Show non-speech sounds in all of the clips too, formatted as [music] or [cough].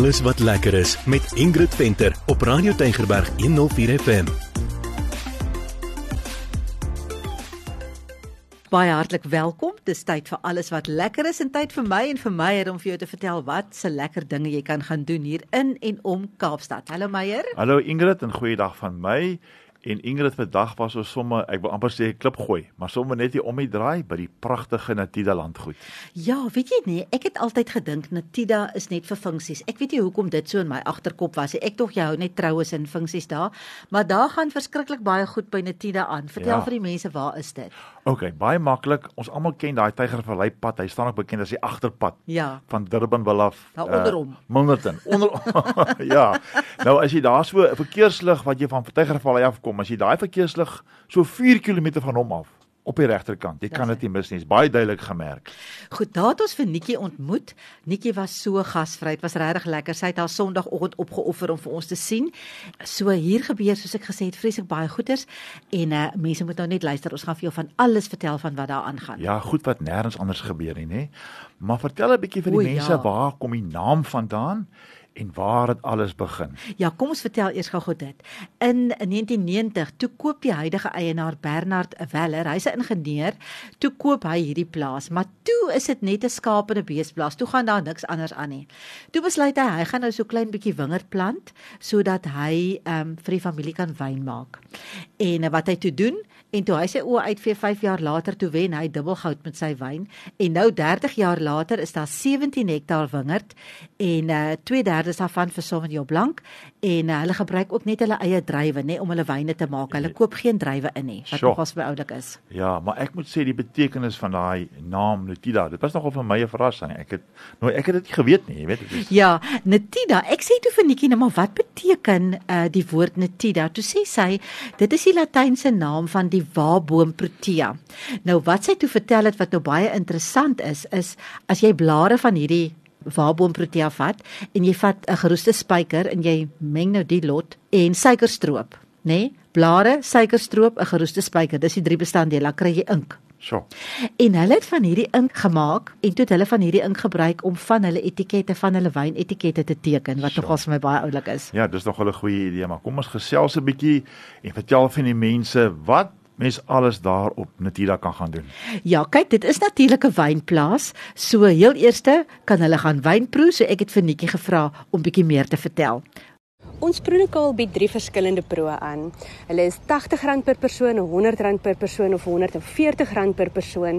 alles wat lekker is met Ingrid Venter op Radio Tygerberg 104 FM. Baie hartlik welkom. Dis tyd vir alles wat lekker is en tyd vir my en vir Meyer om vir jou te vertel wat se lekker dinge jy kan gaan doen hier in en om Kaapstad. Hallo Meyer. Hallo Ingrid en goeiedag van my. En Ingrid vandag was ons sommer ek wil amper sê klip gooi, maar sommer net hier om die draai by die pragtige Natida landgoed. Ja, weet jy nie, ek het altyd gedink Natida is net vir funksies. Ek weet nie hoekom dit so in my agterkop was nie. Ek tog jy hou net troues en funksies daar, maar daar gaan verskriklik baie goed by Natida aan. Vertel ja. vir die mense waar is dit? OK, baie maklik. Ons almal ken daai Tygervallei pad. Hy staan ook bekend as die agterpad. Ja. Van Durbanville af. Daar onderom. Uh, Milnerton. Onder [laughs] Ja. Nou as jy daar so 'n verkeerslig wat jy van Tygervallei af kom kom as jy daai verkeerslig so 4 km van hom af op die regterkant. Jy kan dit nie mis nie. Dit is baie duidelik gemerk. Goed, daar het ons vir Nikkie ontmoet. Nikkie was so gasvry. Dit was regtig lekker. Sy het haar Sondagoggend opgeoffer om vir ons te sien. So hier gebeur soos ek gesê het, vreeslik baie goeders en uh mense moet nou net luister. Ons gaan vir jou van alles vertel van wat daar aangaan. Ja, goed wat nêrens anders gebeur nie, hè. Maar vertel 'n bietjie vir die o, mense ja. waar kom die naam vandaan? En waar het alles begin? Ja, kom ons vertel eers gou-gou dit. In 1990 toe koop die huidige eienaar Bernard Weller, hy's 'n ingenieur, toe koop hy hierdie plaas, maar toe is dit net 'n skaap en 'n beesplaas. Toe gaan daar niks anders aan nie. Toe besluit hy hy gaan nou so klein bietjie wingerd plant sodat hy ehm um, vir die familie kan wyn maak. En wat hy toe doen, En toe hy sy oë uitvee 5 jaar later toe wen hy dubbelgoud met sy wyn en nou 30 jaar later is daar 17 hektaar wingerd en uh 2/3 daarvan vir Sauvignon Blanc en uh, hulle gebruik ook net hulle eie druiwe nê om hulle wyne te maak. Hulle koop geen druiwe in nie wat nogals oulik is. Ja, maar ek moet sê die betekenis van daai naam Nutida, dit was nogal vir my 'n verrassing. Ek het nou ek het dit nie geweet nie, jy weet dit is. Ja, Nutida. Ek sê toe vir Nikkie nou maar wat beteken uh die woord Nutida? Toe sê sy dit is die latynse naam van die die waarboom protea. Nou wat sy toe vertel het wat nou baie interessant is, is as jy blare van hierdie waarboom protea vat en jy vat 'n geroeste spyker en jy meng nou die lot en suikerstroop, nê? Nee? Blare, suikerstroop, 'n geroeste spyker, dis die drie bestanddele, dan kry jy ink. So. En hulle het van hierdie ink gemaak en toe het hulle van hierdie ink gebruik om van hulle etikette van hulle wynetikette te teken wat nogals vir my baie oulik is. Ja, dis nog 'n goeie idee, maar kom ons gesels 'n bietjie en vertel vir die mense wat mens alles daar op Natida kan gaan doen. Ja, kyk, dit is natuurlik 'n wynplaas. So heel eerste kan hulle gaan wyn proe, so ek het vir Netjie gevra om bietjie meer te vertel. Ons proenokaal bied drie verskillende proe aan. Hulle is R80 per persoon, R100 per persoon of R140 per persoon.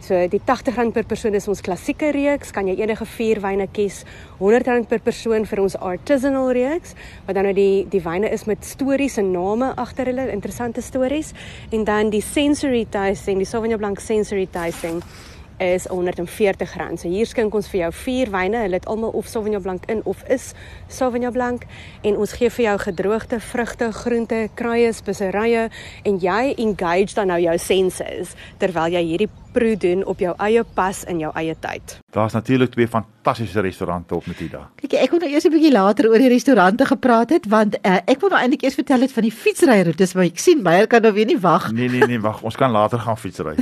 So die R80 per persoon is ons klassieke reeks, kan jy enige vier wyne kies. R100 per persoon vir ons artisanal reeks, wat dan nou die die wyne is met stories en name agter hulle, interessante stories. En dan die sensory tasting, die Sauvignon Blanc sensory tasting is R140. So hier skink ons vir jou vier wyne. Hulle het almal of Sauvignon Blanc in of is Sauvignon Blanc en ons gee vir jou gedroogde vrugte, groente, kruie, speserye en jy engage dan nou jou senses terwyl jy hierdie proe doen op jou eie pas in jou eie tyd. Daar's natuurlik twee fantastiese restaurante op Metida. Kyk, ek wil nou eers 'n bietjie later oor die restaurante gepraat het want uh, ek wil nou eintlik eers vertel het van die fietsryroetes, maar ek sien Meyer kan nou weer nie wag. Nee nee nee, wag, ons kan later gaan fietsry.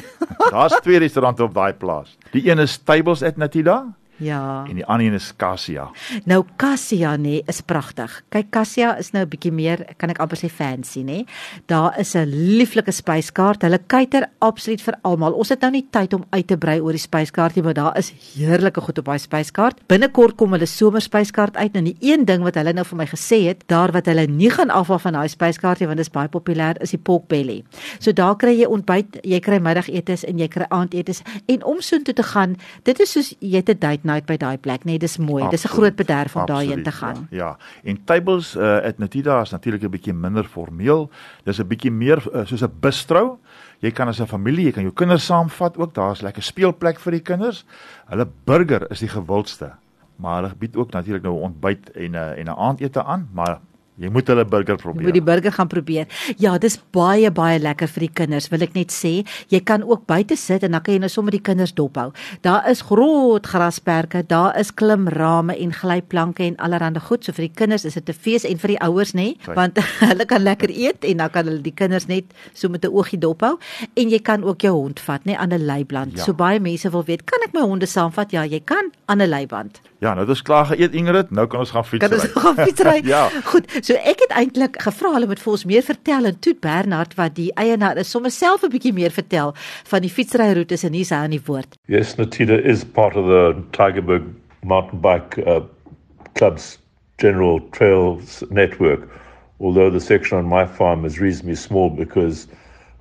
Daar's twee restaurante op daai plaas. Die een is Tables at Natida Ja. En die ander een is Cassia. Nou Cassia nê nee, is pragtig. Kyk Cassia is nou 'n bietjie meer, kan ek amper sê fancy nê. Nee. Daar is 'n lieflike spyskaart. Hulle kuiter absoluut vir almal. Ons het nou nie tyd om uit te brei oor die spyskaartie, maar daar is heerlike goed op daai spyskaart. Binnekort kom hulle somerspyskaart uit. Nou die een ding wat hulle nou vir my gesê het, daar wat hulle nie gaan afval van daai spyskaartie want dit is baie populêr, is die pork belly. So daar kry jy ontbyt, jy kry middagetes en jy kry aandetes en om soontoe te gaan, dit is soos jy te date night by daai plek, nee, dis mooi. Absoluut, dis 'n groot bederf om daarheen te gaan. Ja, ja. en tables uh, at Natida is natuurlik 'n bietjie minder formeel. Dis 'n bietjie meer uh, soos 'n bistro. Jy kan as 'n familie, jy kan jou kinders saamvat ook. Daar's lekker speelplek vir die kinders. Hulle burger is die gewildste. Maar hulle bied ook natuurlik nou ontbyt en 'n uh, en 'n aandete aan, maar Jy moet hulle burger probeer. Jy moet die burger gaan probeer. Ja, dis baie baie lekker vir die kinders, wil ek net sê. Jy kan ook buite sit en dan kan jy nou sommer die kinders dophou. Daar is groot grasperke, daar is klimrame en glyplanke en allerlei goed. So vir die kinders is dit 'n fees en vir die ouers nê, want [laughs] hulle kan lekker eet en dan kan hulle die kinders net so met 'n oogie dophou en jy kan ook jou hond vat nê aan 'n leiband. Ja. So baie mense wil weet, kan ek my honde saamvat? Ja, jy kan aan 'n leiband. Ja, nou dis klaar geëet Ingrid, nou kan ons gaan fietsry. Kan ons gaan fietsry? [laughs] ja. Goed, so ek het eintlik gevra hulle moet vir ons meer vertel en toe Bernard wat die eienaar is, sommer self 'n bietjie meer vertel van die fietsryroetes en hier's hy aan die woord. Yes, Natita is part of the Tigerberg mountain bike uh, club's general trails network, although the section on my farm is reasonably small because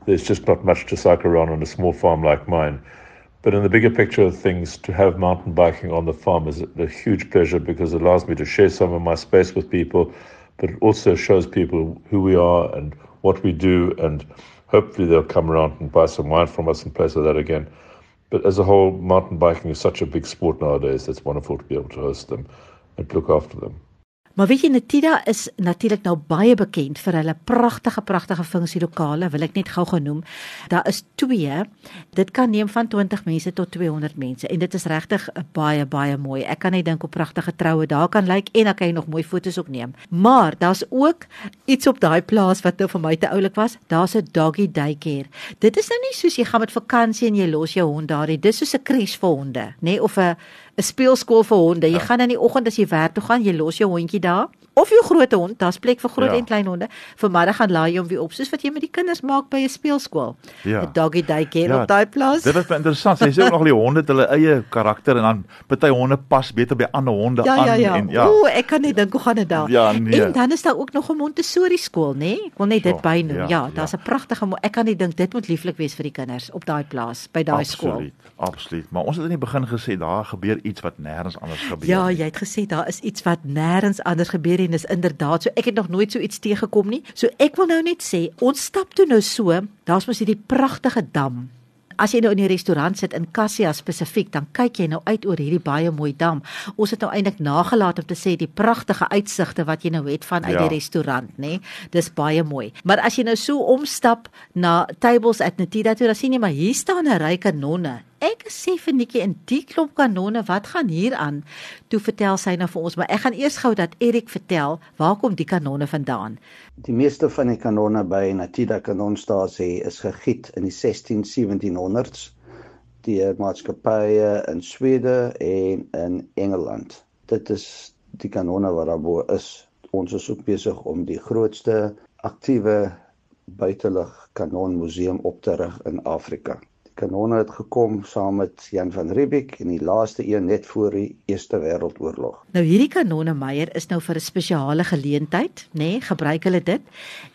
there's just not much to cycle around on a small farm like mine. But in the bigger picture of things, to have mountain biking on the farm is a huge pleasure because it allows me to share some of my space with people, but it also shows people who we are and what we do, and hopefully they'll come around and buy some wine from us and places like that again. But as a whole, mountain biking is such a big sport nowadays. It's wonderful to be able to host them and look after them. Maar weet jy Natida is natuurlik nou baie bekend vir hulle pragtige pragtige funksielokale, wil ek net gou genoem. Daar is 2. Dit kan neem van 20 mense tot 200 mense en dit is regtig baie baie mooi. Ek kan net dink op pragtige troue daar kan lyk en dan kan jy nog mooi foto's ook neem. Maar daar's ook iets op daai plaas wat nou vir my te oulik was. Daar's 'n doggy daycare. Dit is nou nie soos jy gaan met vakansie en jy los jou hond daar nie. Dis soos 'n crash vir honde, nê, nee? of 'n 'n speelskool vir honde. Jy ja. gaan in die oggend as jy werk toe gaan, jy los jou hondjie daar of jou groot hond, daar's plek vir groot ja. en klein honde. Vanmiddag gaan laai jy hom weer op soos wat jy met die kinders maak by 'n speelskool. 'n ja. Doggy daycare ja. op daai plaas. Dit is interessant. Jy sê ook nog die honde het hulle eie karakter en dan party honde pas beter by ander honde ja, aan ja, ja. en ja. Ooh, ek kan net dink hoe gaan dit daar. Ja, nee. En dan is daar ook nog 'n Montessori skool, nê? Nee? Ek wil net dit bynoem. Ja, ja daar's 'n ja. pragtige ek kan net dink dit moet lieflik wees vir die kinders op daai plaas by daai skool. Absoluut. Absoluut. Maar ons het in die begin gesê daar gebeur iets wat nêrens anders gebeur. Ja, jy het gesê daar is iets wat nêrens anders gebeur en dis inderdaad so ek het nog nooit so iets teëgekom nie. So ek wil nou net sê, ons stap toe nou so, daar's mos hierdie pragtige dam. As jy nou in die restaurant sit in Cassia spesifiek, dan kyk jy nou uit oor hierdie baie mooi dam. Ons het nou eintlik nagelaat om te sê die pragtige uitsigte wat jy nou het van uit ja. die restaurant, nê? Dis baie mooi. Maar as jy nou so omstap na Tables at Natida toe, dan sien jy maar hier staan 'n ry kanonne Ek sê vir Nikki in die klomp kanonne, wat gaan hier aan? Toe vertel sy nou vir ons, maar ek gaan eers gou dat Erik vertel, waar kom die kanonne vandaan? Die meeste van die kanonne by Natida Kanonstasie is gegiet in die 16-1700s deur maatskappye in Swede en in Engeland. Dit is die kanonne wat daar bo is. Ons is ook besig om die grootste aktiewe buitelug kanonmuseum op te rig in Afrika kanonne het gekom saam met Jan van Riebeeck en die laaste een net voor die Eerste Wêreldoorlog. Nou hierdie kanonne Meyer is nou vir 'n spesiale geleentheid, nê? Nee, gebruik hulle dit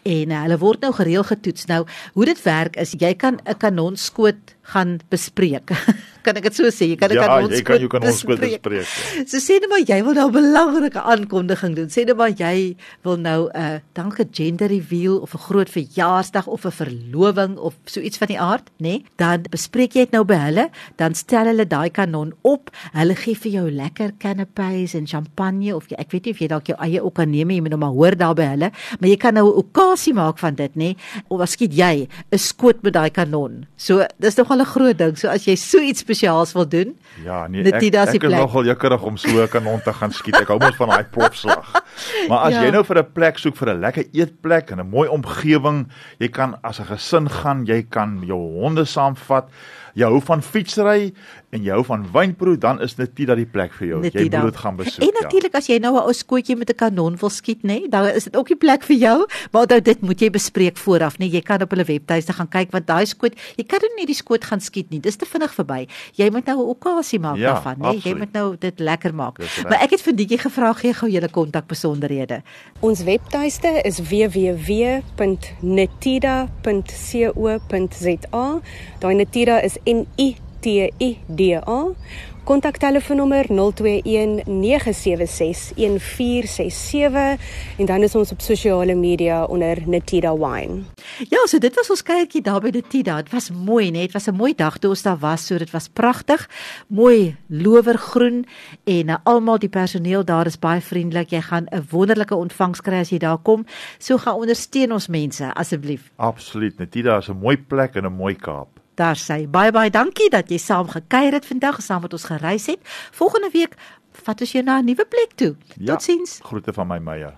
en uh, hulle word nou gereeld getoets. Nou, hoe dit werk is jy kan 'n kanonskoot gaan bespreek. [laughs] kan ek dit so sê? Jy kan 'n ja, kanonskoot bespreek. Ja, jy kan kanonskoot bespreek. Ja. So sê net maar jy wil nou 'n belangrike aankondiging doen. Sê net maar jy wil nou 'n uh, dank 'n gender reveal of 'n groot verjaarsdag of 'n verloving of so iets van die aard, nê? Nee? Dan bespreek jy dit nou by hulle, dan stel hulle daai kanon op. Hulle gee vir jou lekker canapés en champagne of jy, ek weet nie of jy dalk jou eie ook kan neem, jy moet nou maar hoor daar by hulle, maar jy kan nou 'n okasie maak van dit, nê? Of wat skiet jy 'n skoot met daai kanon. So, dis nogal 'n groot ding. So as jy so iets spesiaals wil doen, ja, nee, ek, ek is nogal jukkerig om so 'n kanon te gaan skiet. Ek hou mos van daai propslag. Maar as ja. jy nou vir 'n plek soek vir 'n lekker eetplek en 'n mooi omgewing, jy kan as 'n gesin gaan, jy kan jou honde saamvat vat. Jy hou van fietsry en jy hou van wynproe, dan is dit nie dat die plek vir jou. Netida. Jy moet dit gaan besoek. En natuurlik ja. as jy nou 'n ou skootjie met 'n kanon wil skiet, nê, nee, dan is dit ook die plek vir jou. Maar dan dit moet jy bespreek vooraf, nê. Nee. Jy kan op hulle webtuiste gaan kyk want daai skoot, jy kan nie die skoot gaan skiet nie. Dis te vinnig verby. Jy moet nou 'n okasie maak ja, daarvan, nê. Nee. Jy moet nou dit lekker maak. Maar ek het vir Dietjie gevra gee gou julle kontak besonderhede. Ons webtuiste is www.netida.co.za. Daai Netida is N I T I D A. Kontaktelefoonnommer 021 976 1467 en dan is ons op sosiale media onder Natida Wine. Ja, so dit was ons kuiertjie daar by Natida. Dit was mooi, net. Dit was 'n mooi dag toe ons daar was, so dit was pragtig. Mooi lowergroen en uh, almal die personeel daar is baie vriendelik. Jy gaan 'n wonderlike ontvangs kry as jy daar kom. So gaan ondersteun ons mense asseblief. Absoluut. Natida is 'n mooi plek en 'n mooi Kaap. Daar sê baie baie dankie dat jy saam gekuier het vandag, saam met ons gereis het. Volgende week vat ons jou na 'n nuwe plek toe. Ja, Totsiens. Groete van my Meyer.